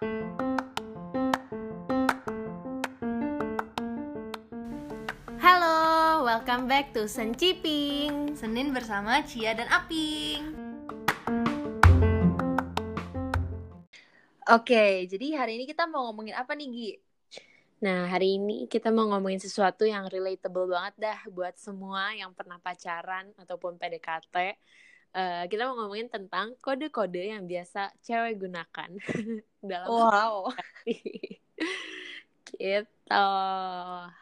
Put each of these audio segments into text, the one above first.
Halo, welcome back to Senciping. Senin bersama Cia dan Aping. Oke, jadi hari ini kita mau ngomongin apa nih, Gi? Nah, hari ini kita mau ngomongin sesuatu yang relatable banget dah buat semua yang pernah pacaran ataupun PDKT. Uh, kita mau ngomongin tentang kode-kode yang biasa cewek gunakan dalam wow. gitu.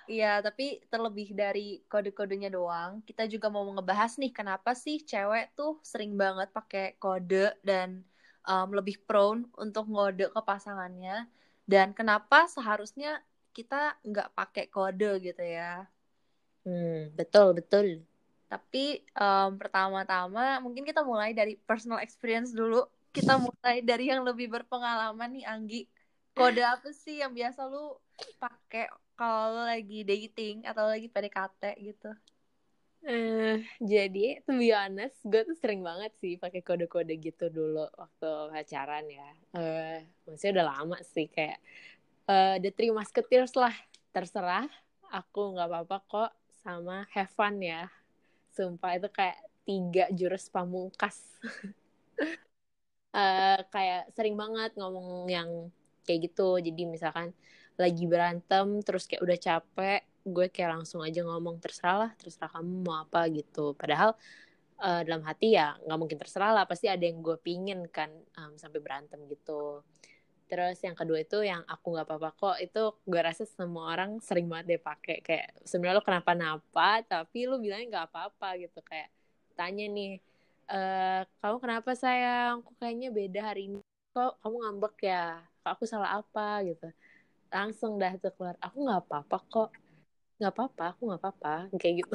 Iya tapi terlebih dari kode-kodenya doang kita juga mau ngebahas nih kenapa sih cewek tuh sering banget pakai kode dan um, lebih prone untuk ngode ke pasangannya dan kenapa seharusnya kita nggak pakai kode gitu ya? Hmm betul betul tapi um, pertama-tama mungkin kita mulai dari personal experience dulu kita mulai dari yang lebih berpengalaman nih Anggi kode apa sih yang biasa lu pakai kalau lagi dating atau lagi PDKT gitu? Eh, uh, jadi to be honest, gue tuh sering banget sih pakai kode-kode gitu dulu waktu pacaran ya. Eh, uh, maksudnya udah lama sih kayak uh, the three musketeers lah. Terserah, aku nggak apa-apa kok sama have fun ya. Sumpah itu kayak tiga jurus pamungkas. uh, kayak sering banget ngomong yang kayak gitu. Jadi misalkan lagi berantem terus kayak udah capek gue kayak langsung aja ngomong terserah lah terserah kamu mau apa gitu padahal uh, dalam hati ya nggak mungkin terserah lah pasti ada yang gue pingin kan um, sampai berantem gitu terus yang kedua itu yang aku nggak apa-apa kok itu gue rasa semua orang sering banget deh pakai. Kayak sebenarnya lo kenapa-napa tapi lo bilangnya nggak apa-apa gitu. Kayak tanya nih e, kamu kenapa sayang? Kok kayaknya beda hari ini? Kok kamu ngambek ya? Kok aku salah apa? Gitu. Langsung dah tuh keluar aku nggak apa-apa kok. Nggak apa-apa aku nggak apa-apa. Kayak gitu.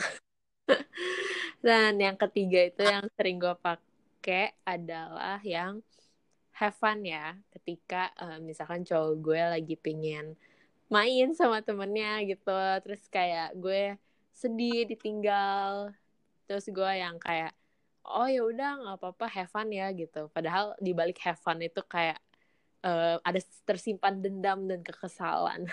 Dan yang ketiga itu yang sering gue pakai adalah yang have fun ya. Ketika uh, misalkan cowok gue lagi pingin main sama temennya gitu terus kayak gue sedih ditinggal terus gue yang kayak oh ya udah nggak apa-apa have fun ya gitu. Padahal di balik have fun itu kayak uh, ada tersimpan dendam dan kekesalan.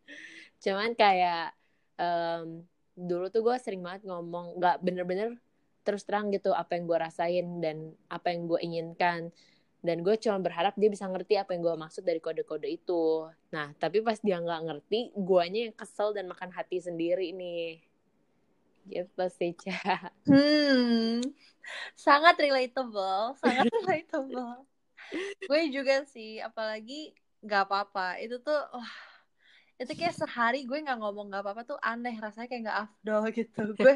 Cuman kayak um, dulu tuh gue sering banget ngomong nggak bener-bener terus terang gitu apa yang gue rasain dan apa yang gue inginkan dan gue cuma berharap dia bisa ngerti apa yang gue maksud dari kode-kode itu. Nah tapi pas dia nggak ngerti guanya yang kesel dan makan hati sendiri nih. Gitu sih Ca. hmm sangat relatable sangat relatable. Gue juga sih apalagi nggak apa-apa. Itu tuh wah itu kayak sehari gue nggak ngomong nggak apa-apa tuh aneh rasanya kayak nggak afdol gitu. Gue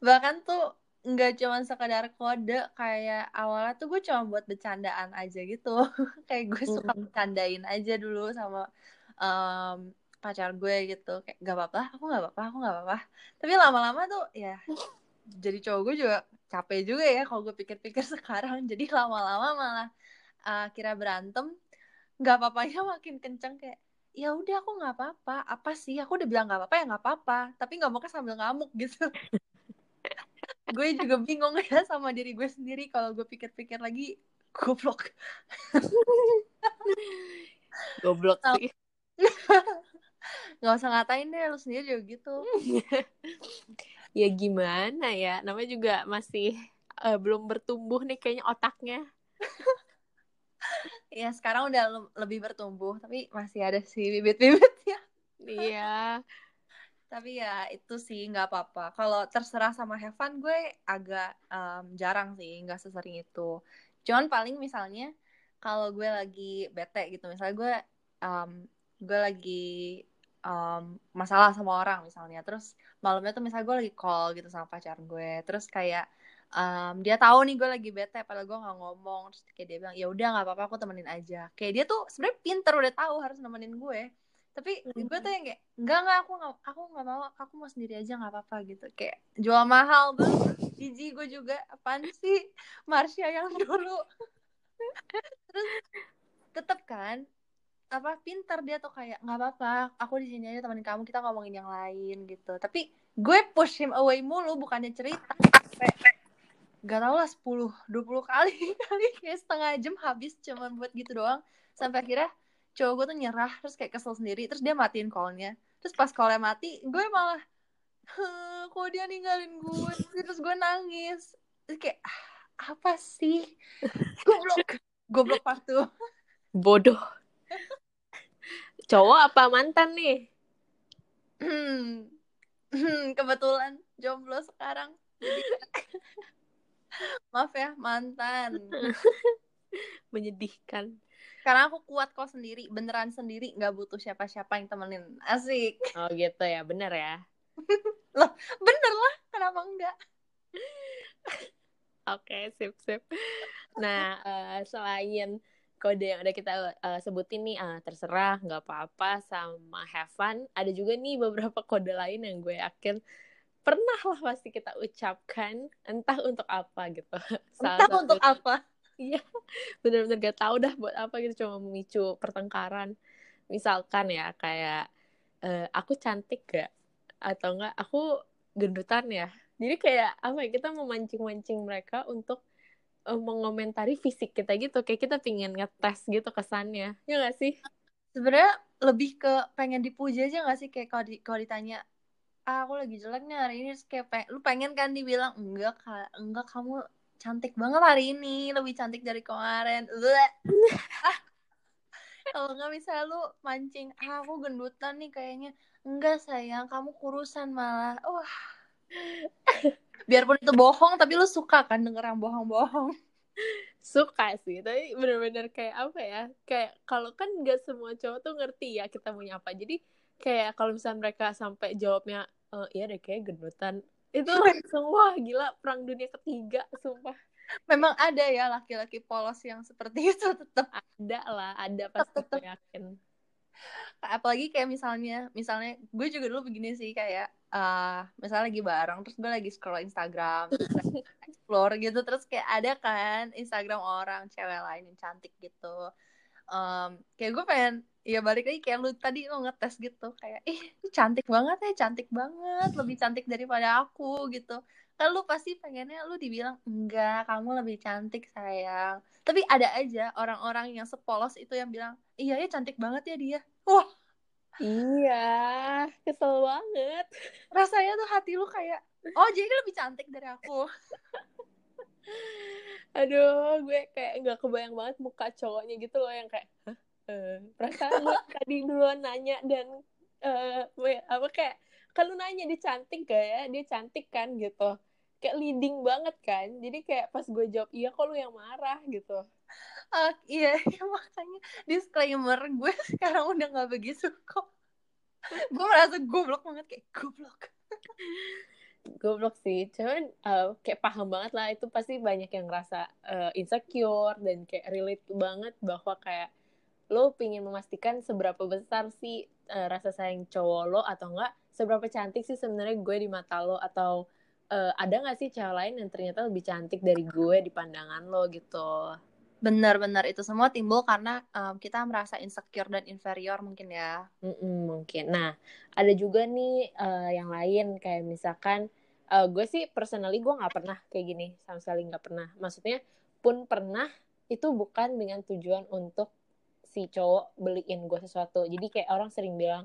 bahkan tuh nggak cuma sekadar kode kayak awalnya tuh gue cuma buat bercandaan aja gitu. Kayak gue suka bercandain aja dulu sama um, pacar gue gitu. Kayak gak apa-apa aku nggak apa-apa aku nggak apa-apa. Tapi lama-lama tuh ya jadi cowok gue juga capek juga ya kalau gue pikir-pikir sekarang. Jadi lama-lama malah uh, kira berantem nggak apa-apanya makin kenceng kayak ya udah aku nggak apa-apa. Apa sih? Aku udah bilang nggak apa-apa ya nggak apa-apa. Tapi nggak mau kan sambil ngamuk gitu gue juga bingung ya sama diri gue sendiri kalau gue pikir-pikir lagi goblok. Goblok sih. Nggak usah ngatain deh lu sendiri juga gitu. Ya gimana ya namanya juga masih uh, belum bertumbuh nih kayaknya otaknya. Ya sekarang udah lebih bertumbuh tapi masih ada sih bibit-bibitnya. Iya tapi ya itu sih nggak apa-apa. Kalau terserah sama Heaven gue agak um, jarang sih nggak sesering itu. Cuman paling misalnya kalau gue lagi bete gitu misalnya gue um, gue lagi um, masalah sama orang misalnya terus malamnya tuh misalnya gue lagi call gitu sama pacar gue terus kayak um, dia tahu nih gue lagi bete padahal gue nggak ngomong terus kayak dia bilang ya udah nggak apa-apa aku temenin aja. Kayak dia tuh sebenarnya pinter udah tahu harus nemenin gue tapi mm-hmm. gue tuh yang kayak enggak enggak aku nggak aku nggak mau aku mau sendiri aja nggak apa-apa gitu. Kayak jual mahal banget jiji gue juga. Apaan sih? Marsha yang dulu. Terus tetep kan apa pinter dia tuh kayak nggak apa-apa aku di sini aja temenin kamu kita ngomongin yang lain gitu. Tapi gue push him away mulu bukannya cerita. Gak tau lah 10 20 kali kali kayak setengah jam habis cuman buat gitu doang. Sampai akhirnya cowok gue tuh nyerah terus kayak kesel sendiri terus dia matiin callnya. Terus pas callnya mati gue malah kok dia ninggalin gue terus gue nangis. Terus kayak "Ah, apa sih? Goblok. Goblok partu. Bodoh. Cowok apa mantan nih? Hmm. Hmm, kebetulan jomblo sekarang. Maaf ya mantan Menyedihkan. karena aku kuat kok sendiri beneran sendiri nggak butuh siapa-siapa yang temenin asik Oh gitu ya, bener ya. bener lah kenapa enggak Oke, sip sip. Nah, eh, selain kode yang udah kita eh, sebutin nih, ah, terserah, nggak apa-apa, sama have fun. Ada juga nih beberapa kode lain yang gue yakin pernah lah pasti kita ucapkan, entah untuk apa gitu. Salah entah satu- untuk apa bener-bener gak tahu dah buat apa gitu cuma memicu pertengkaran. Misalkan ya kayak eh, aku cantik gak atau enggak aku gendutan ya? Jadi kayak apa ya kita memancing-mancing mereka untuk eh, mengomentari fisik kita gitu. Kayak kita pingin ngetes gitu kesannya. Ya gak sih? Sebenarnya lebih ke pengen dipuji aja gak sih? Kayak kalau di, kalau ditanya ah, aku lagi jelek nih hari ini kayak peng- lu pengen kan dibilang enggak enggak kamu cantik banget hari ini lebih cantik dari kemarin. Ah. kalau nggak bisa lu mancing ah, aku gendutan nih kayaknya. Enggak sayang kamu kurusan malah. Wah. Biarpun itu bohong tapi lu suka kan denger yang bohong-bohong? Suka sih tapi bener-bener kayak apa ya kayak kalau kan gak semua cowok tuh ngerti ya kita mau apa. Jadi kayak kalau misalnya mereka sampai jawabnya "Eh, iya deh kayak gendutan itu langsung wah gila perang dunia ketiga sumpah. Memang ada ya laki-laki polos yang seperti itu tetap ada lah ada pasti Tetep. yakin. Apalagi kayak misalnya misalnya gue juga dulu begini sih kayak eh misalnya lagi bareng terus gue lagi scroll Instagram explore gitu terus kayak ada kan Instagram orang cewek lain yang cantik gitu Em, kayak gue pengen ya balik lagi kayak lu tadi lu ngetes gitu. Kayak ih cantik banget ya cantik banget. Lebih cantik daripada aku gitu. Kan lu pasti pengennya lu dibilang enggak kamu lebih cantik sayang. Tapi ada aja orang-orang yang sepolos itu yang bilang iya ya cantik banget ya dia. Wah. Iya kesel banget. Rasanya tuh hati lu kayak oh jadi lebih cantik dari aku aduh gue kayak nggak kebayang banget muka cowoknya gitu loh yang kayak Hah? Eh, perasaan lu tadi duluan nanya dan eh we- apa kayak kalau nanya dia cantik gak ya? Dia cantik kan? gitu. Kayak leading banget kan. Jadi kayak pas gue jawab iya kok lu yang marah? gitu. Ah, iya makanya disclaimer gue sekarang udah nggak begitu kok. Gue merasa goblok banget kayak goblok goblok sih. Cuman eh, kayak paham banget lah itu pasti banyak yang ngerasa eh, insecure dan kayak relate banget bahwa kayak lo pingin memastikan seberapa besar sih eh, rasa sayang cowok lo atau enggak seberapa cantik sih sebenarnya gue di mata lo atau eh, ada nggak sih cewek lain yang ternyata lebih cantik dari gue di pandangan lo gitu benar-benar itu semua timbul karena em, kita merasa insecure dan inferior mungkin ya Mm-mm, mungkin. Nah, ada juga nih eh, yang lain kayak misalkan eh, gue sih personally gue nggak pernah kayak gini sama sekali nggak pernah. Maksudnya pun pernah itu bukan dengan tujuan untuk si cowok beliin gue sesuatu. Jadi kayak orang sering bilang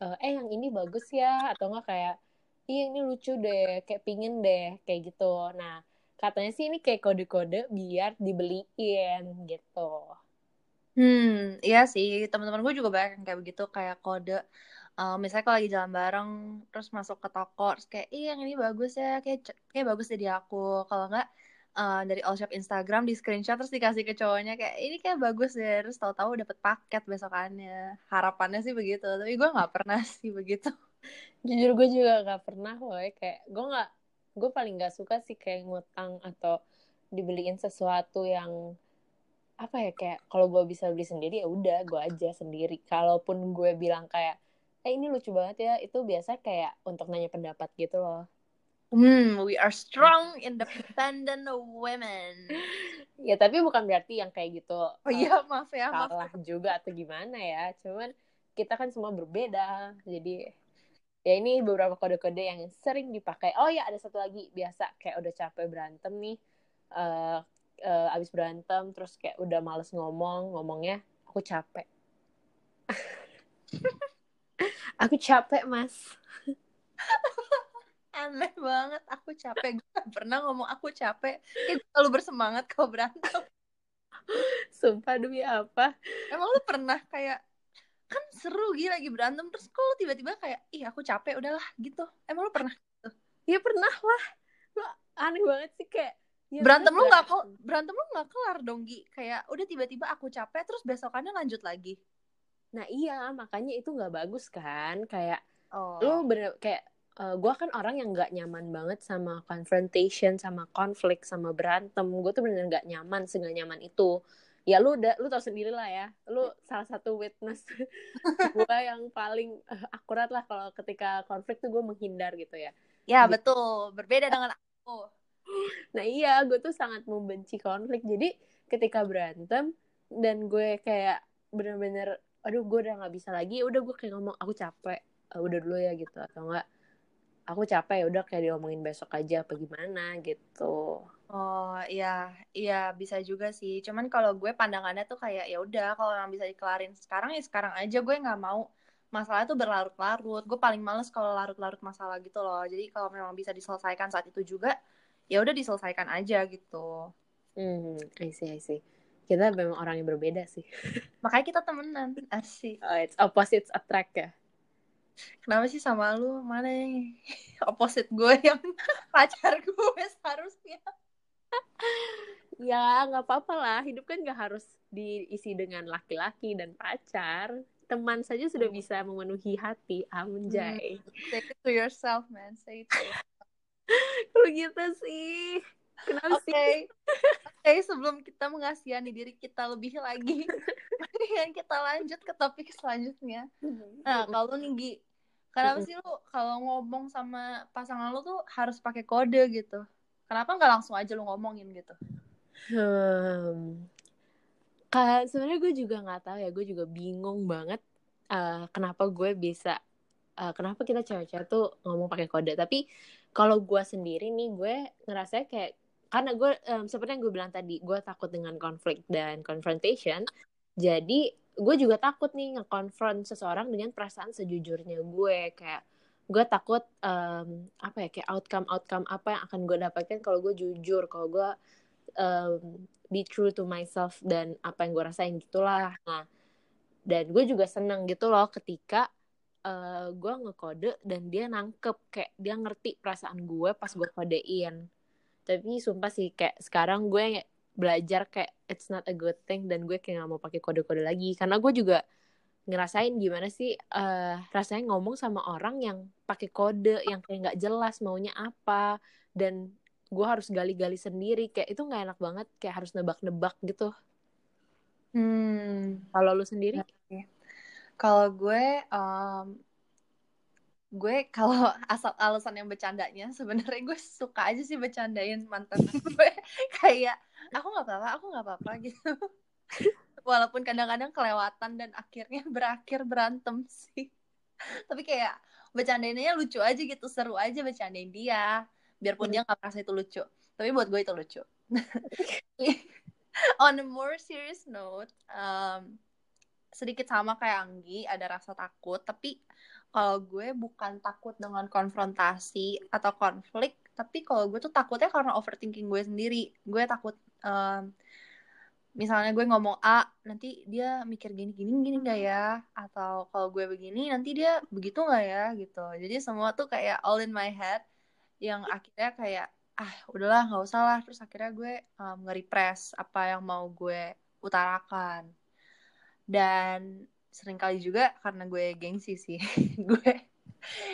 eh, yang ini bagus ya atau enggak kayak iya ini lucu deh kayak pingin deh kayak gitu. Nah katanya sih ini kayak kode-kode biar dibeliin gitu. Hmm, iya sih, teman-teman gue juga banyak yang kayak begitu, kayak kode. eh, misalnya kalau lagi jalan bareng, terus masuk ke toko, terus kayak, iya yang ini bagus ya, kayak kayak bagus deh di aku. Kalau nggak eh, dari all shop Instagram di screenshot terus dikasih ke cowoknya kayak ini kayak bagus deh, terus tahu-tahu dapet paket besokannya. Harapannya sih begitu, tapi gue nggak pernah sih begitu. jujur gue juga gak pernah woy kayak gue nggak gue paling nggak suka sih kayak ngutang atau dibeliin sesuatu yang apa ya kayak kalau gue bisa beli sendiri ya udah gue aja sendiri kalaupun gue bilang kayak eh ini lucu banget ya itu biasa kayak untuk nanya pendapat gitu loh Hmm, we are strong, independent women. ya tapi bukan berarti yang kayak gitu Oh iya, maaf ya, maaf. salah juga atau gimana ya cuman kita kan semua berbeda jadi ya ini beberapa kode-kode yang sering dipakai. Oh ya ada satu lagi. Biasa kayak udah capek berantem nih uh, uh, abis berantem terus kayak udah males ngomong ngomongnya aku capek. Aku capek mas. Aneh banget aku capek. Gue gak pernah ngomong aku capek. Gue selalu bersemangat kalau berantem. Sumpah demi apa? Emang lu pernah kayak kan seru gila lagi berantem. Terus kok lu tiba-tiba kayak ih aku capek udahlah gitu. Emang lu pernah gitu? ya pernah lah. Lu aneh banget sih kayak ya berantem lu bener. nggak kok berantem lu nggak kelar dong Gi. Kayak udah tiba-tiba aku capek terus besokannya lanjut lagi. Nah iya makanya itu nggak bagus kan? Kayak oh. lu bener kayak uh, gue kan orang yang nggak nyaman banget sama confrontation sama konflik sama berantem. Gue tuh bener nggak nyaman seenggak nyaman itu ya lu udah lu tau sendiri lah ya. Lu salah satu witness gue yang paling uh, akurat lah kalau ketika konflik tuh gue menghindar gitu ya. Ya Gitu. betul. Berbeda dengan aku. Nah iya gue tuh sangat membenci konflik. Jadi ketika berantem dan gue kayak bener-bener aduh gue udah nggak bisa lagi ya udah gue kayak ngomong aku capek Uh, udah dulu ya gitu atau enggak aku capek ya udah kayak diomongin besok aja apa gimana gitu Oh iya, iya bisa juga sih. Cuman kalau gue pandangannya tuh kayak ya udah kalau yang bisa dikelarin sekarang ya sekarang aja. Gue nggak mau masalah tuh berlarut-larut. Gue paling males kalau larut-larut masalah gitu loh. Jadi kalau memang bisa diselesaikan saat itu juga, ya udah diselesaikan aja gitu. hmm I see I see kita memang orang yang berbeda sih Makanya kita temenan. Asik. oh, it's opposites attract ya Kenapa sih sama lu? Mana yang opposite gue yang pacar gue seharusnya? ya nggak apa-apa lah hidup kan nggak harus diisi dengan laki-laki dan pacar teman saja sudah bisa memenuhi hati anjay Say it to yourself, man. Say it to yourself. kalau gitu sih kenapa sih oke sebelum kita mengasihani diri kita lebih lagi, mendingan kita lanjut ke topik selanjutnya. Nah, kalau nih Kenapa sih lu kalau ngomong sama pasangan lu tuh harus pakai kode gitu? Kenapa nggak langsung aja lu ngomongin gitu? Hmm. Sebenarnya gue juga nggak tahu ya, gue juga bingung banget eh, kenapa gue bisa, eh, kenapa kita cewek-cewek tuh ngomong pakai kode. Tapi kalau gue sendiri nih, gue ngerasa kayak karena gue em, seperti yang gue bilang tadi, gue takut dengan konflik dan confrontation. Jadi gue juga takut nih nge-confront seseorang dengan perasaan sejujurnya gue. Kayak gue takut em, apa ya kayak outcome outcome apa yang akan gue dapatkan kalau gue jujur, kalau gue um, be true to myself dan apa yang gue rasain gitulah. Nah dan gue juga seneng gitu loh ketika uh, gue ngekode dan dia nangkep kayak dia ngerti perasaan gue pas gue kodein. Tapi sumpah sih kayak sekarang gue belajar kayak it's not a good thing dan gue kayak gak mau pakai kode-kode lagi. Karena gue juga ngerasain gimana sih uh, rasanya ngomong sama orang yang pakai kode yang kayak nggak jelas maunya apa dan gue harus gali-gali sendiri. Kayak itu nggak enak banget kayak harus nebak-nebak gitu. Hmm, kalau lu sendiri? Kalau gue, um, gue kalau asal alasan yang bercandanya sebenarnya gue suka aja sih bercandain mantan gue kayak aku nggak apa-apa, aku nggak apa-apa gitu. Walaupun kadang-kadang kelewatan dan akhirnya berakhir berantem sih. Tapi kayak bercandainnya lucu aja gitu, seru aja bercandain dia. Biarpun dia nggak merasa itu lucu. Tapi buat gue itu lucu. On a more serious note, um, sedikit sama kayak Anggi, ada rasa takut. Tapi kalau gue bukan takut dengan konfrontasi atau konflik, tapi kalau gue tuh takutnya karena overthinking gue sendiri. Gue takut, um, misalnya gue ngomong A, nanti dia mikir gini gini gini nggak ya? Atau kalau gue begini, nanti dia begitu nggak ya? Gitu. Jadi semua tuh kayak all in my head, yang akhirnya kayak ah udahlah nggak usah lah. Terus akhirnya gue um, nge-repress apa yang mau gue utarakan dan sering kali juga karena gue gengsi sih. Gue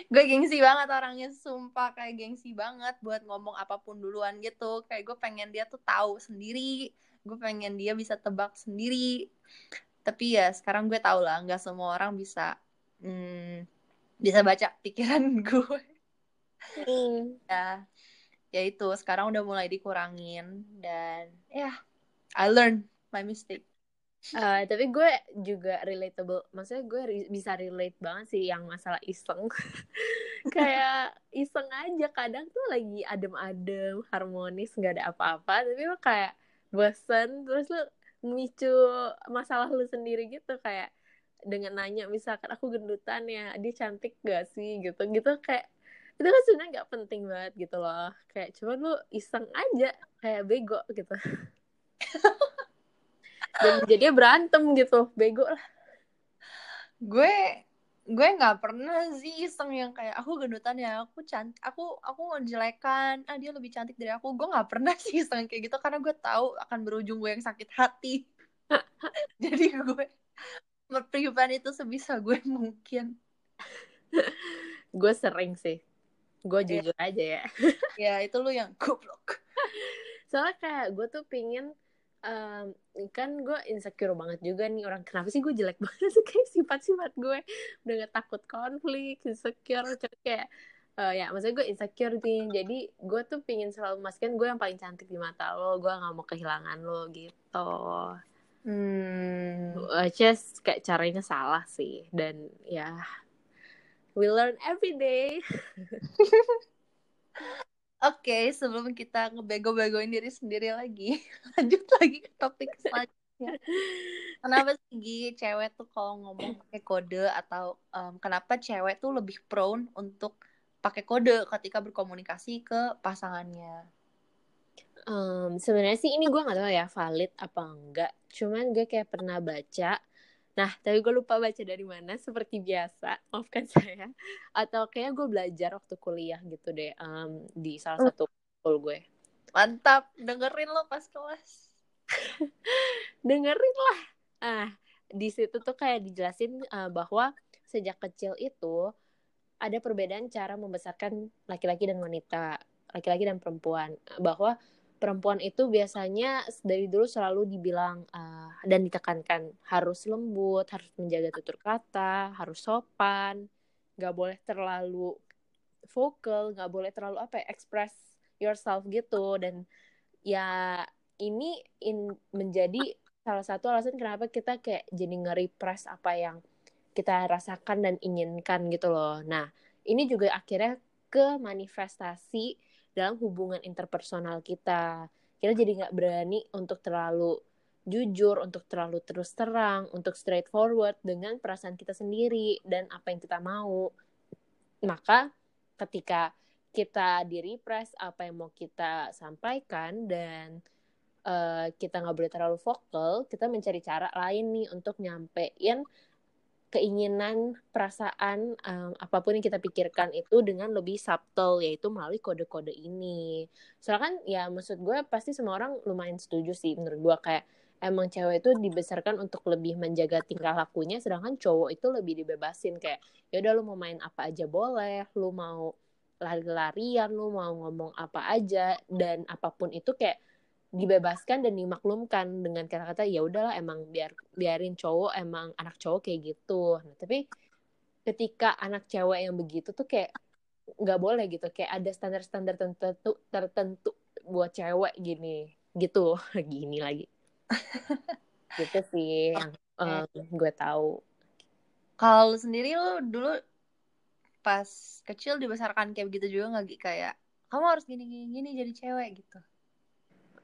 gue gengsi banget orangnya sumpah kayak gengsi banget buat ngomong apa pun duluan gitu. Kayak gue pengen dia tuh tahu sendiri gue pengen dia bisa tebak sendiri. Tapi ya sekarang gue tau lah nggak semua orang bisa hmm, bisa baca pikiran gue. Ya ya itu sekarang udah mulai dikurangin dan ya I learn my mistake Uh, tapi gue juga relatable, maksudnya gue re bisa relate banget sih yang masalah iseng. kayak iseng aja kadang tuh lagi adem-adem, harmonis, nggak ada apa-apa, tapi lo kayak bosen, terus lo memicu masalah lu sendiri gitu kayak dengan nanya misalkan aku gendutan ya, dia cantik gak sih? gitu, gitu kayak itu kan sebenarnya nggak penting banget gitu loh. Kayak cuma lu iseng aja kayak bego gitu dan jadinya berantem gitu. Bego lah. Gue gue nggak pernah sih iseng yang kayak aku gendutan ya aku cantik aku aku ngejelekan ah dia lebih cantik dari aku. Gue nggak pernah sih iseng kayak gitu karena gue tahu akan berujung gue yang sakit hati. Jadi gue prevent itu sebisa gue mungkin. Gue sering sih. Gue jujur yeah. aja ya. Ya itu lu yang goblok. Soalnya kayak gue tuh pingin um, kan gue insecure banget juga nih orang. Kenapa sih gue jelek banget sih? Kayak sifat-sifat gue udah gak takut konflik insecure kayak uh, ya maksudnya gue insecure nih jadi gue tuh pingin selalu memastikan gue yang paling cantik di mata lo. Gue gak mau kehilangan lo gitu. Hmm. just kayak caranya salah sih. Dan ya we learn every day Oke, okay, sebelum kita ngebego-begoin diri sendiri lagi, lanjut lagi ke topik selanjutnya. Kenapa sih cewek tuh kalau ngomong pakai kode atau um, kenapa cewek tuh lebih prone untuk pakai kode ketika berkomunikasi ke pasangannya? Um, Sebenarnya sih ini gue nggak tahu ya valid apa enggak. Cuman gue kayak pernah baca Nah, tapi gue lupa baca dari mana, seperti biasa, maafkan saya. Atau kayak gue belajar waktu kuliah gitu deh, um, di salah oh. satu school gue. Mantap, dengerin lo pas kelas. dengerin lah. Ah, di situ tuh kayak dijelasin uh, bahwa sejak kecil itu ada perbedaan cara membesarkan laki-laki dan wanita, laki-laki dan perempuan. Bahwa perempuan itu biasanya dari dulu selalu dibilang uh, dan ditekankan harus lembut, harus menjaga tutur kata, harus sopan, nggak boleh terlalu vokal, nggak boleh terlalu apa ya, express yourself gitu dan ya ini in, menjadi salah satu alasan kenapa kita kayak jadi nge-repress apa yang kita rasakan dan inginkan gitu loh. Nah, ini juga akhirnya ke manifestasi dalam hubungan interpersonal kita. Kita jadi nggak berani untuk terlalu jujur, untuk terlalu terus terang, untuk straightforward dengan perasaan kita sendiri dan apa yang kita mau. Maka ketika kita di repress apa yang mau kita sampaikan dan uh, kita nggak boleh terlalu vokal, kita mencari cara lain nih untuk nyampein keinginan, perasaan, um, apa pun yang kita pikirkan itu dengan lebih subtle, yaitu melalui kode-kode ini. Soalnya kan ya maksud gue pasti semua orang lumayan setuju sih menurut gue. Kayak emang cewek itu dibesarkan untuk lebih menjaga tingkah lakunya, sedangkan cowok itu lebih dibebasin. Kayak ya udah lu mau main apa aja boleh, lu mau lari-larian, lu mau ngomong apa aja. Dan apa pun itu kayak dibebaskan dan dimaklumkan dengan kata-kata ya udahlah emang biar biarin cowok emang anak cowok kayak gitu. Nah, tapi ketika anak cewek yang begitu tuh kayak nggak boleh gitu kayak ada standar-standar tertentu tertentu buat cewek gini gitu. Gini lagi. Gitu sih yang um, gue tahu. Kalau sendiri lo dulu pas kecil dibesarkan kayak begitu juga nggak kayak kamu harus gini gini gini jadi cewek gitu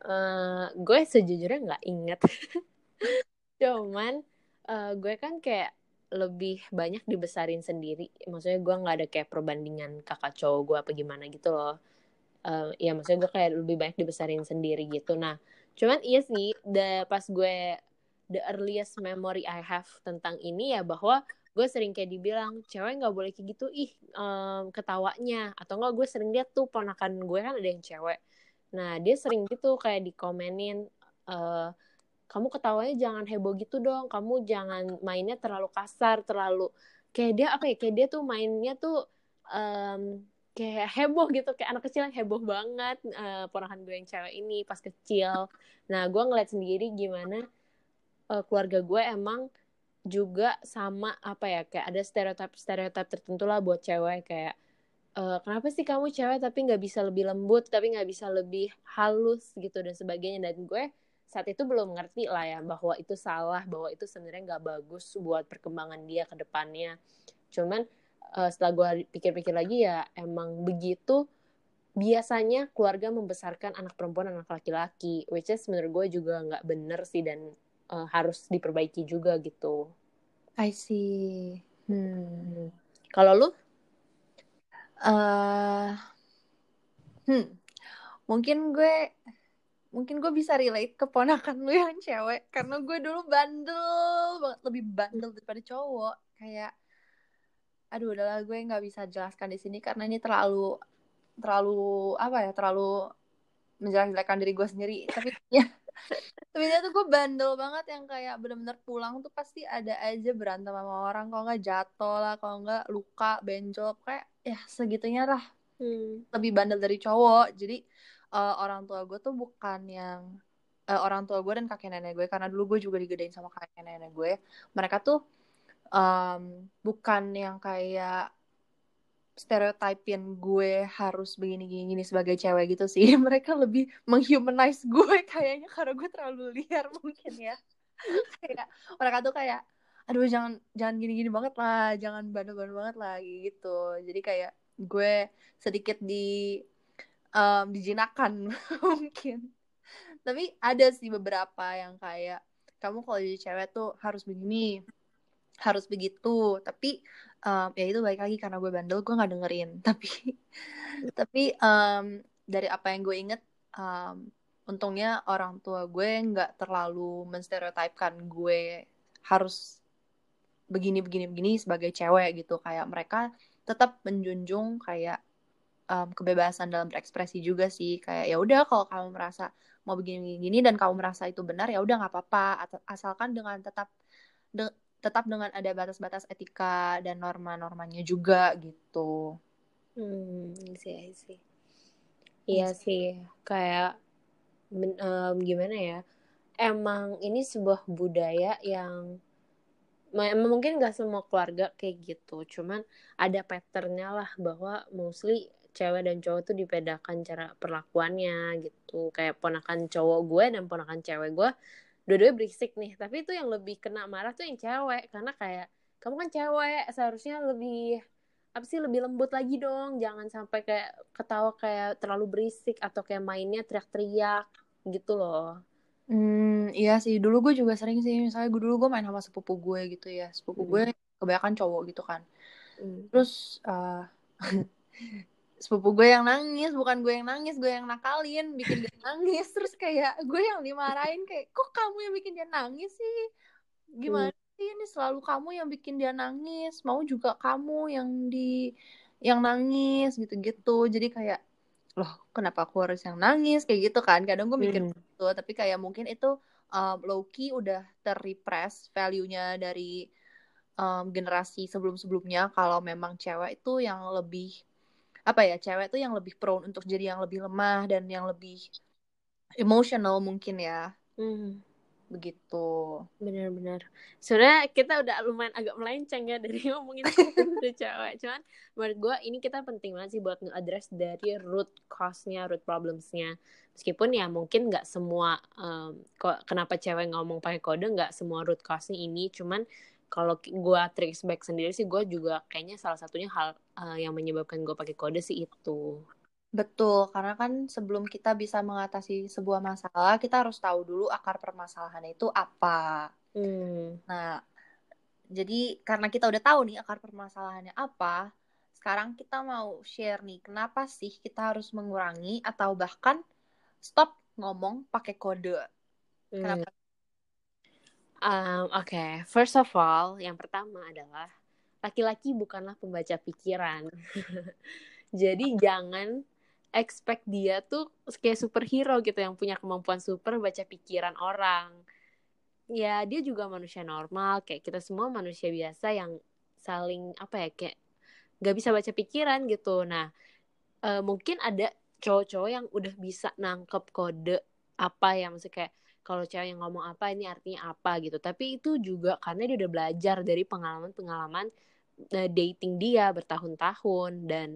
uh, gue sejujurnya nggak inget cuman uh, gue kan kayak lebih banyak dibesarin sendiri. Maksudnya gue nggak ada kayak perbandingan kakak cowok gue apa gimana gitu loh. Uh, ya maksudnya gue kayak lebih banyak dibesarin sendiri gitu. Nah cuman iya sih the, pas gue the earliest memory I have tentang ini ya bahwa gue sering kayak dibilang cewek nggak boleh kayak gitu. Ih um, ketawanya. Atau enggak gue sering lihat tuh ponakan gue kan ada yang cewek Nah, dia sering gitu kayak dikomenin, e, kamu ketawanya jangan heboh gitu dong, kamu jangan mainnya terlalu kasar, terlalu kayak dia apa ya, kayak dia tuh mainnya tuh um, kayak heboh gitu, kayak anak kecil yang heboh banget, uh, ponakan gue yang cewek ini pas kecil. Nah, gue ngeliat sendiri gimana uh, keluarga gue emang juga sama apa ya, kayak ada stereotip-stereotip tertentu lah buat cewek. Kayak uh, kenapa sih kamu cewek tapi nggak bisa lebih lembut tapi nggak bisa lebih halus gitu dan sebagainya. Dan gue saat itu belum ngerti lah ya bahwa itu salah bahwa itu sebenarnya nggak bagus buat perkembangan dia ke depannya. Cuman uh, setelah gue pikir-pikir lagi ya emang begitu biasanya keluarga membesarkan anak perempuan anak laki-laki which is menurut gue juga nggak bener sih dan uh, harus diperbaiki juga gitu. I see. Hmm. kalau lu uh, hmm. Mungkin gue mungkin gue bisa relate ke ponakan lu yang cewek. Karena gue dulu bandel banget lebih bandel daripada cowok. Kayak aduh udahlah gue nggak bisa jelaskan di sini karena ini terlalu terlalu apa ya terlalu menjelaskan diri gue sendiri. Tapi ya tapi dia tuh gue bandel banget yang kayak bener-bener pulang tuh pasti ada aja berantem sama orang kalau nggak jatuh lah kalau nggak luka benjol kayak ya segitunya lah. Hmm. lebih bandel dari cowok. Jadi uh, orang tua gue tuh bukan yang uh, orang tua gue dan kakek nenek gue karena dulu gue juga digedein sama kakek nenek gue. Mereka tuh um, bukan yang kayak stereotipin gue harus begini gini, gini sebagai cewek gitu sih. Mereka lebih menghumanize gue kayaknya karena gue terlalu liar mungkin ya. Kayak mereka tuh kayak aduh jangan jangan gini gini banget lah jangan bandel bandel banget lah gitu. Jadi kayak gue sedikit di um, dijinakan mungkin. Tapi ada sih beberapa yang kayak kamu kalau jadi cewek tuh harus begini harus begitu. Tapi um, ya itu baik lagi karena gue bandel gue nggak dengerin. Tapi tapi um, dari apa yang gue inget um, untungnya orang tua gue nggak terlalu menstereotipkan gue harus begini begini begini sebagai cewek gitu. Kayak mereka tetap menjunjung kayak um, kebebasan dalam berekspresi juga sih. Kayak ya udah kalau kamu merasa mau begini-begini dan kamu merasa itu benar ya udah nggak apa-apa. Asalkan dengan tetap de tetap dengan ada batas-batas etika dan norma-normanya juga gitu. Hmm, sih sih. Iya sih, kayak um, gimana ya? Emang ini sebuah budaya yang mungkin gak semua keluarga kayak gitu, cuman ada patternnya lah bahwa mostly cewek dan cowok tuh dibedakan cara perlakuannya gitu kayak ponakan cowok gue dan ponakan cewek gue dua-duanya berisik nih tapi itu yang lebih kena marah tuh yang cewek karena kayak kamu kan cewek seharusnya lebih apa sih lebih lembut lagi dong jangan sampai kayak ketawa kayak terlalu berisik atau kayak mainnya teriak-teriak gitu loh Hmm, iya sih. Dulu gue juga sering sih. Misalnya gue dulu gue main sama sepupu gue gitu ya. Sepupu hmm. gue kebanyakan cowok gitu kan. Hmm. Terus uh, sepupu gue yang nangis bukan gue yang nangis gue yang nakalin bikin dia nangis. Terus kayak gue yang dimarahin kayak kok kamu yang bikin dia nangis sih? Gimana hmm. sih ini? Selalu kamu yang bikin dia nangis. Mau juga kamu yang di yang nangis gitu-gitu. Jadi kayak loh kenapa aku harus yang nangis? Kayak gitu kan. Kadang gue mikir hmm. gitu tapi kayak mungkin itu um, low key udah terrepress value-nya dari um, generasi sebelum-sebelumnya kalau memang cewek itu yang lebih apa ya cewek tuh yang lebih prone untuk jadi yang lebih lemah dan yang lebih emotional mungkin ya. Hmm. begitu. Benar-benar. Sudah kita udah lumayan agak melenceng ya dari ngomongin cewek. Cuman menurut gue ini kita penting banget sih buat nge-address dari root cause-nya root problems-nya. Meskipun ya mungkin nggak semua um, kok kenapa cewek ngomong pakai kode nggak semua root cause-nya ini. Cuman kalau gue trace back sendiri sih gue juga kayaknya salah satunya hal uh, yang menyebabkan gue pakai kode sih itu betul karena kan sebelum kita bisa mengatasi sebuah masalah kita harus tahu dulu akar permasalahannya itu apa hmm. nah jadi karena kita udah tahu nih akar permasalahannya apa sekarang kita mau share nih kenapa sih kita harus mengurangi atau bahkan stop ngomong pakai kode hmm. kenapa Um, Oke, okay. first of all, yang pertama adalah laki-laki bukanlah pembaca pikiran. Jadi jangan expect dia tuh kayak superhero gitu yang punya kemampuan super baca pikiran orang. Ya dia juga manusia normal, kayak kita semua manusia biasa yang saling apa ya kayak gak bisa baca pikiran gitu. Nah uh, mungkin ada cowok-cowok yang udah bisa nangkep kode apa ya maksudnya kayak kalau cewek yang ngomong apa ini artinya apa gitu. Tapi itu juga karena dia udah belajar dari pengalaman-pengalaman uh, dating dia bertahun-tahun. Dan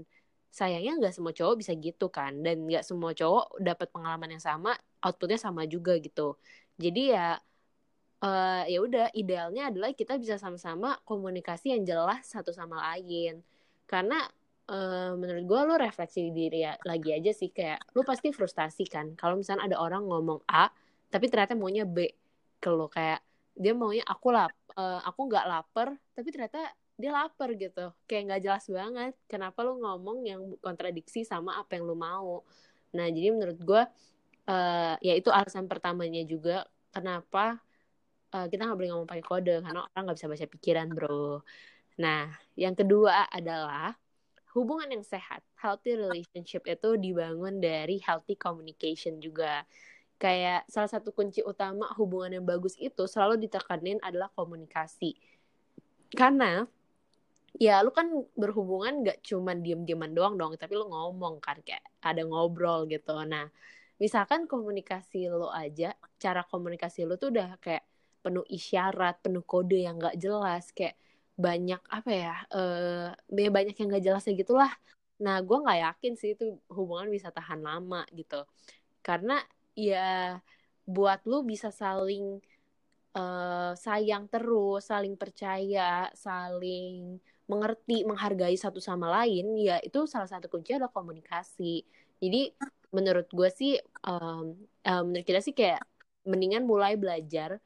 sayangnya nggak semua cowok bisa gitu kan. Dan nggak semua cowok dapat pengalaman yang sama outputnya sama juga gitu. Jadi ya uh, ya udah idealnya adalah kita bisa sama-sama komunikasi yang jelas satu sama lain. Karena uh, menurut gue lo refleksi diri ya, lagi aja sih kayak lo pasti frustasi kan. Kalau misalnya ada orang ngomong A tapi ternyata maunya B ke lo. Kayak dia maunya aku lap uh, aku nggak lapar tapi ternyata dia lapar gitu. Kayak nggak jelas banget kenapa lo ngomong yang kontradiksi sama apa yang lo mau. Nah jadi menurut gue uh, ya itu alasan pertamanya juga kenapa uh, kita nggak boleh ngomong pakai kode karena orang nggak bisa baca pikiran bro. Nah yang kedua adalah hubungan yang sehat. Healthy relationship itu dibangun dari healthy communication juga kayak salah satu kunci utama hubungan yang bagus itu selalu ditekanin adalah komunikasi. Karena ya lu kan berhubungan gak cuma diem-dieman doang dong tapi lu ngomong kan kayak ada ngobrol gitu. Nah misalkan komunikasi lo aja cara komunikasi lo tuh udah kayak penuh isyarat penuh kode yang gak jelas kayak banyak apa ya eh uh, banyak yang gak jelasnya gitulah. Nah gue nggak yakin sih itu hubungan bisa tahan lama gitu. Karena ya buat lu bisa saling uh, sayang terus saling percaya saling mengerti menghargai satu sama lain ya itu salah satu kunci adalah komunikasi. Jadi menurut gue sih um, um, menurut kita sih kayak mendingan mulai belajar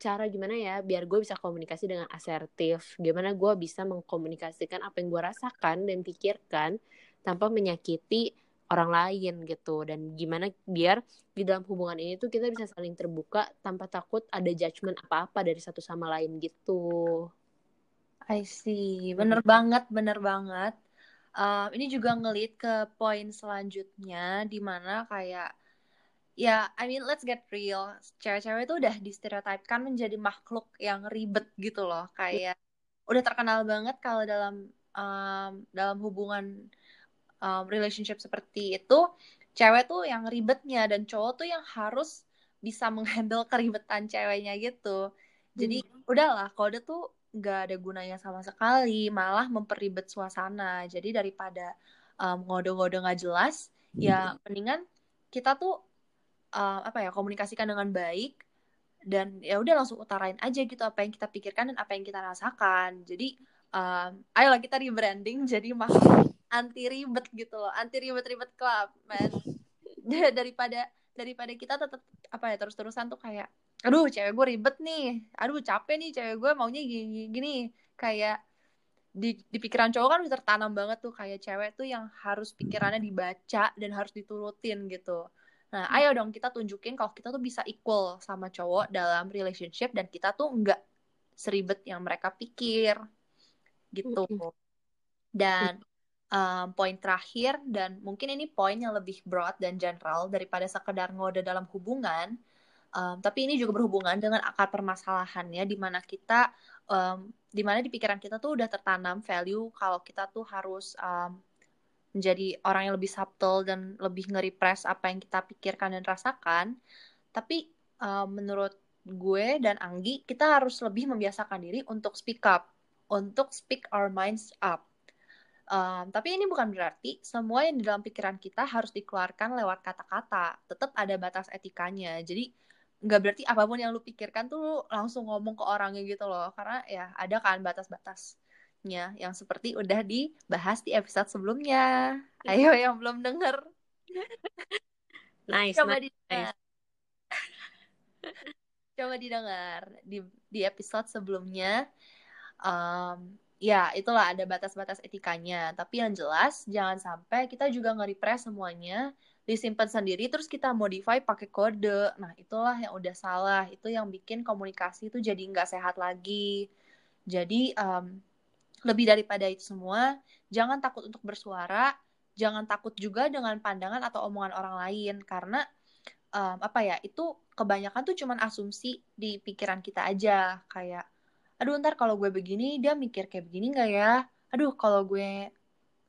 cara gimana ya biar gue bisa komunikasi dengan asertif. Gimana gue bisa mengkomunikasikan apa yang gue rasakan dan pikirkan tanpa menyakiti orang lain gitu. Dan gimana biar di dalam hubungan ini tuh kita bisa saling terbuka tanpa takut ada judgement apa-apa dari satu sama lain gitu. I see, bener banget, bener banget. Uh, ini juga ngelit ke poin selanjutnya di mana kayak ya I mean let's get real. Cewek-cewek itu udah distereotipkan menjadi makhluk yang ribet gitu loh. Kayak udah terkenal banget kalau dalam um, dalam hubungan um, relationship seperti itu cewek tuh yang ribetnya dan cowok tuh yang harus bisa menghandle keribetan ceweknya gitu jadi hmm. udahlah kode tuh nggak ada gunanya sama sekali malah memperibet suasana jadi daripada um, ngode-ngode nggak jelas ya hmm. mendingan kita tuh uh, apa ya komunikasikan dengan baik dan ya udah langsung utarain aja gitu apa yang kita pikirkan dan apa yang kita rasakan jadi um, ayolah kita rebranding jadi mah anti ribet gitu loh anti ribet-ribet club man daripada daripada kita tetap apa ya terus-terusan tuh kayak aduh cewek gue ribet nih aduh capek nih cewek gue maunya gini gini kayak di, di pikiran cowok kan udah tertanam banget tuh kayak cewek tuh yang harus pikirannya dibaca dan harus diturutin gitu nah hmm. ayo dong kita tunjukin kalau kita tuh bisa equal sama cowok dalam relationship dan kita tuh enggak seribet yang mereka pikir gitu hmm. dan um, poin terakhir dan mungkin ini poin yang lebih broad dan general daripada sekedar ngode dalam hubungan Um, tapi ini juga berhubungan dengan akar permasalahannya di mana kita um, di mana di pikiran kita tuh udah tertanam value kalau kita tuh harus um, menjadi orang yang lebih subtle dan lebih nge-repress apa yang kita pikirkan dan rasakan. Tapi um, menurut gue dan Anggi, kita harus lebih membiasakan diri untuk speak up, untuk speak our minds up. Um, tapi ini bukan berarti semua yang di dalam pikiran kita harus dikeluarkan lewat kata-kata. Tetap ada batas etikanya. Jadi nggak berarti apa pun yang lu pikirkan tuh lu langsung ngomong ke orangnya gitu loh karena ya ada kan batas-batasnya yang seperti udah dibahas di episode sebelumnya ayo yang belum denger nice coba nice. didengar coba didengar di di episode sebelumnya um, ya itulah ada batas-batas etikanya. Tapi yang jelas jangan sampai kita juga nge-repress semuanya disimpan sendiri terus kita modify pakai kode. Nah itulah yang udah salah. Itu yang bikin komunikasi itu jadi nggak sehat lagi. Jadi um, lebih daripada itu semua jangan takut untuk bersuara jangan takut juga dengan pandangan atau omongan orang lain. Karena um, apa ya itu kebanyakan tuh cuman asumsi di pikiran kita aja. Kayak aduh ntar kalau gue begini dia mikir kayak begini nggak ya? Aduh kalau gue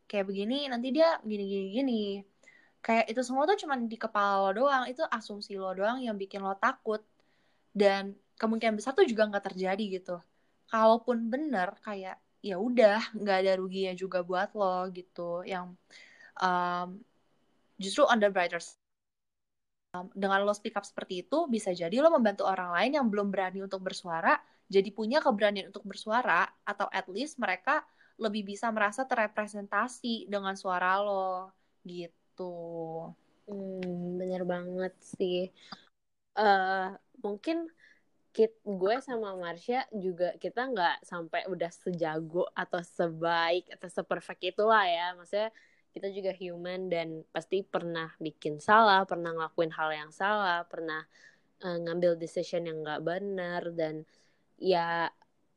kayak begini nanti dia gini gini gini. Kayak itu semua tuh cuma di kepala lo doang itu asumsi lo doang yang bikin lo takut. Dan kemungkinan besar tuh juga nggak terjadi gitu. Kalaupun bener kayak ya udah nggak ada ruginya juga buat lo gitu yang um, justru brighter dengan lo speak up seperti itu bisa jadi lo membantu orang lain yang belum berani untuk bersuara jadi punya keberanian untuk bersuara atau at least mereka lebih bisa merasa terrepresentasi dengan suara lo gitu. Hmm, bener banget sih. Uh, mungkin kit gue sama Marsha juga kita nggak sampai udah sejago atau sebaik atau seperfect itulah ya maksudnya kita juga human dan pasti pernah bikin salah, pernah ngelakuin hal yang salah, pernah uh, ngambil decision yang nggak benar dan ya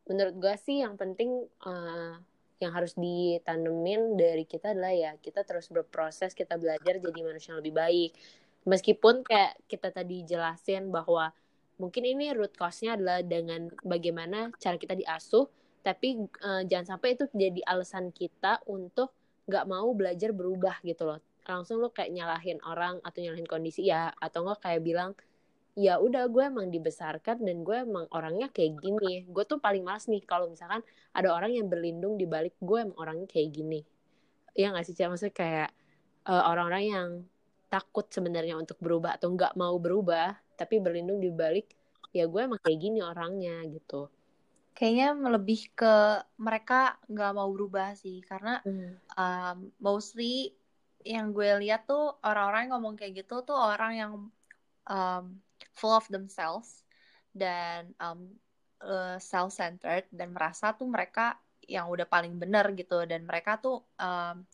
menurut gue sih yang penting uh, yang harus ditanemin dari kita adalah ya kita terus berproses, kita belajar jadi manusia yang lebih baik. Meskipun kayak kita tadi jelasin bahwa mungkin ini root cause-nya adalah dengan bagaimana cara kita diasuh, tapi uh, jangan sampai itu jadi alasan kita untuk nggak mau belajar berubah gitu loh langsung lo kayak nyalahin orang atau nyalahin kondisi ya atau nggak kayak bilang ya udah gue emang dibesarkan dan gue emang orangnya kayak gini. Gue tuh paling males nih kalau misalkan ada orang yang berlindung di balik gue emang orangnya kayak gini. Ya nggak sih maksudnya kayak uh, orang-orang yang takut sebenarnya untuk berubah atau nggak mau berubah tapi berlindung di balik ya gue emang kayak gini orangnya gitu. Kayaknya lebih ke mereka nggak mau berubah sih karena hmm. um, mostly yang gue lihat tuh orang-orang yang ngomong kayak gitu tuh orang yang um, full of themselves dan um, uh, self-centered dan merasa tuh mereka yang udah paling benar gitu dan mereka tuh um,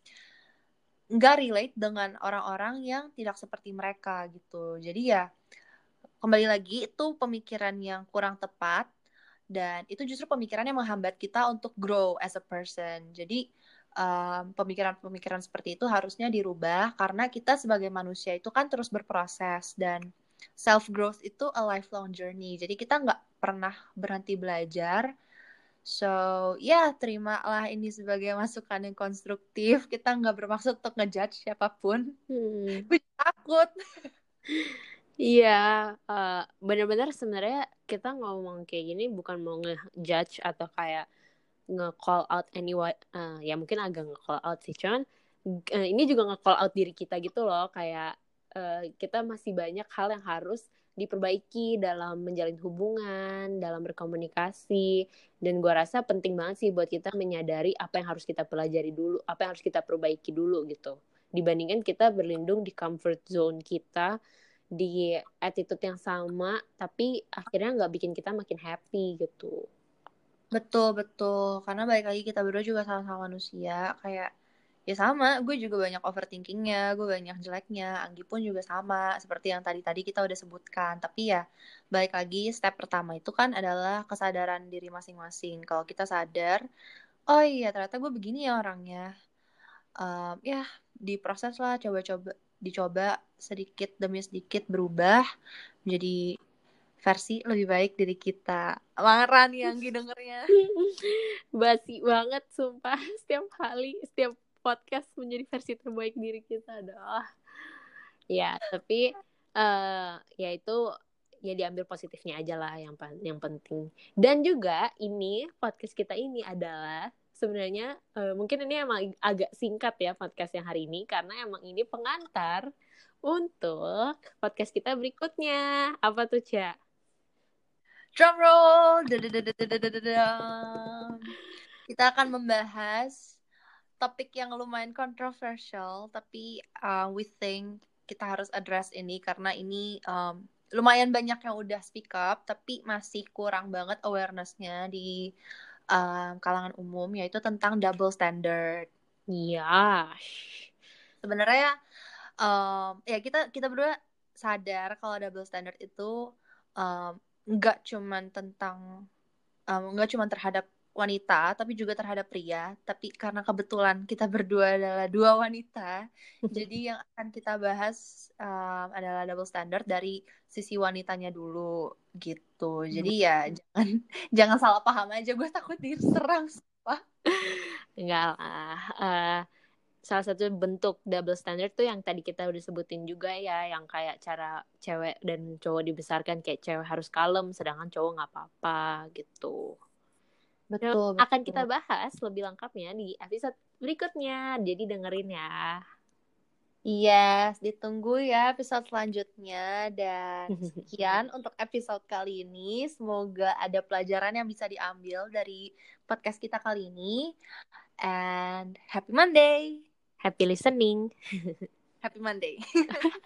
nggak relate dengan orang-orang yang tidak seperti mereka gitu. Jadi ya kembali lagi itu pemikiran yang kurang tepat dan itu justru pemikiran yang menghambat kita untuk grow as a person. Jadi pemikiran-pemikiran um, seperti itu harusnya dirubah karena kita sebagai manusia itu kan terus berproses dan self growth itu a lifelong journey. Jadi kita nggak pernah berhenti belajar. So ya yeah, terimalah ini sebagai masukan yang konstruktif. Kita nggak bermaksud untuk ngejudge siapa pun. Hmm. takut. Iya, uh, benar-benar sebenarnya kita ngomong kayak gini bukan mau ngejudge atau kayak nge-call out anyone, uh, ya mungkin agak nge-call out sih, cuman uh, ini juga nge-call out diri kita gitu loh, kayak uh, kita masih banyak hal yang harus diperbaiki dalam menjalin hubungan, dalam berkomunikasi, dan gue rasa penting banget sih buat kita menyadari apa yang harus kita pelajari dulu, apa yang harus kita perbaiki dulu gitu, dibandingkan kita berlindung di comfort zone kita di attitude yang sama tapi akhirnya nggak bikin kita makin happy gitu. Betul betul. Karena balik lagi kita berdua juga sama-sama manusia kayak ya sama gue juga banyak overthinkingnya gue banyak jeleknya Anggi pun juga sama seperti yang tadi tadi kita udah sebutkan tapi ya balik lagi step pertama itu kan adalah kesadaran diri masing-masing kalau kita sadar oh iya ternyata gue begini ya orangnya um, ya diproses lah coba-coba dicoba sedikit demi sedikit berubah menjadi versi lebih baik dari kita. Marah nih yang dengernya. Basi banget sumpah setiap kali setiap podcast menjadi versi terbaik diri kita adalah ya tapi uh, ya itu ya diambil positifnya aja lah yang yang penting dan juga ini podcast kita ini adalah sebenarnya uh, mungkin ini emang agak singkat ya podcast yang hari ini karena emang ini pengantar untuk podcast kita berikutnya. Apa tuh, Cia? Drum roll. Kita akan membahas topik yang lumayan kontroversial, tapi uh, we think kita harus address ini karena ini um, lumayan banyak yang udah speak up, tapi masih kurang banget awarenessnya di um, kalangan umum yaitu tentang double standard. Iya. Sebenarnya um, ya kita kita berdua sadar kalau double standard itu nggak um, cuman tentang nggak um, cuman terhadap wanita tapi juga terhadap pria. Tapi karena kebetulan kita berdua adalah dua wanita jadi yang akan kita bahas um, adalah double standard dari sisi wanitanya dulu gitu. Jadi ya jangan jangan salah paham aja. Gue takut diserang apa enggak lah uh, salah satu bentuk double standard tuh yang tadi kita udah sebutin juga ya yang kayak cara cewek dan cowok dibesarkan kayak cewek harus kalem sedangkan cowok nggak apa-apa gitu Betul, betul. Akan kita bahas lebih lengkapnya di episode berikutnya. Jadi dengerin ya. Yes, ditunggu ya episode selanjutnya dan sekian untuk episode kali ini. Semoga ada pelajaran yang bisa diambil dari podcast kita kali ini. And happy Monday. Happy listening. Happy Monday.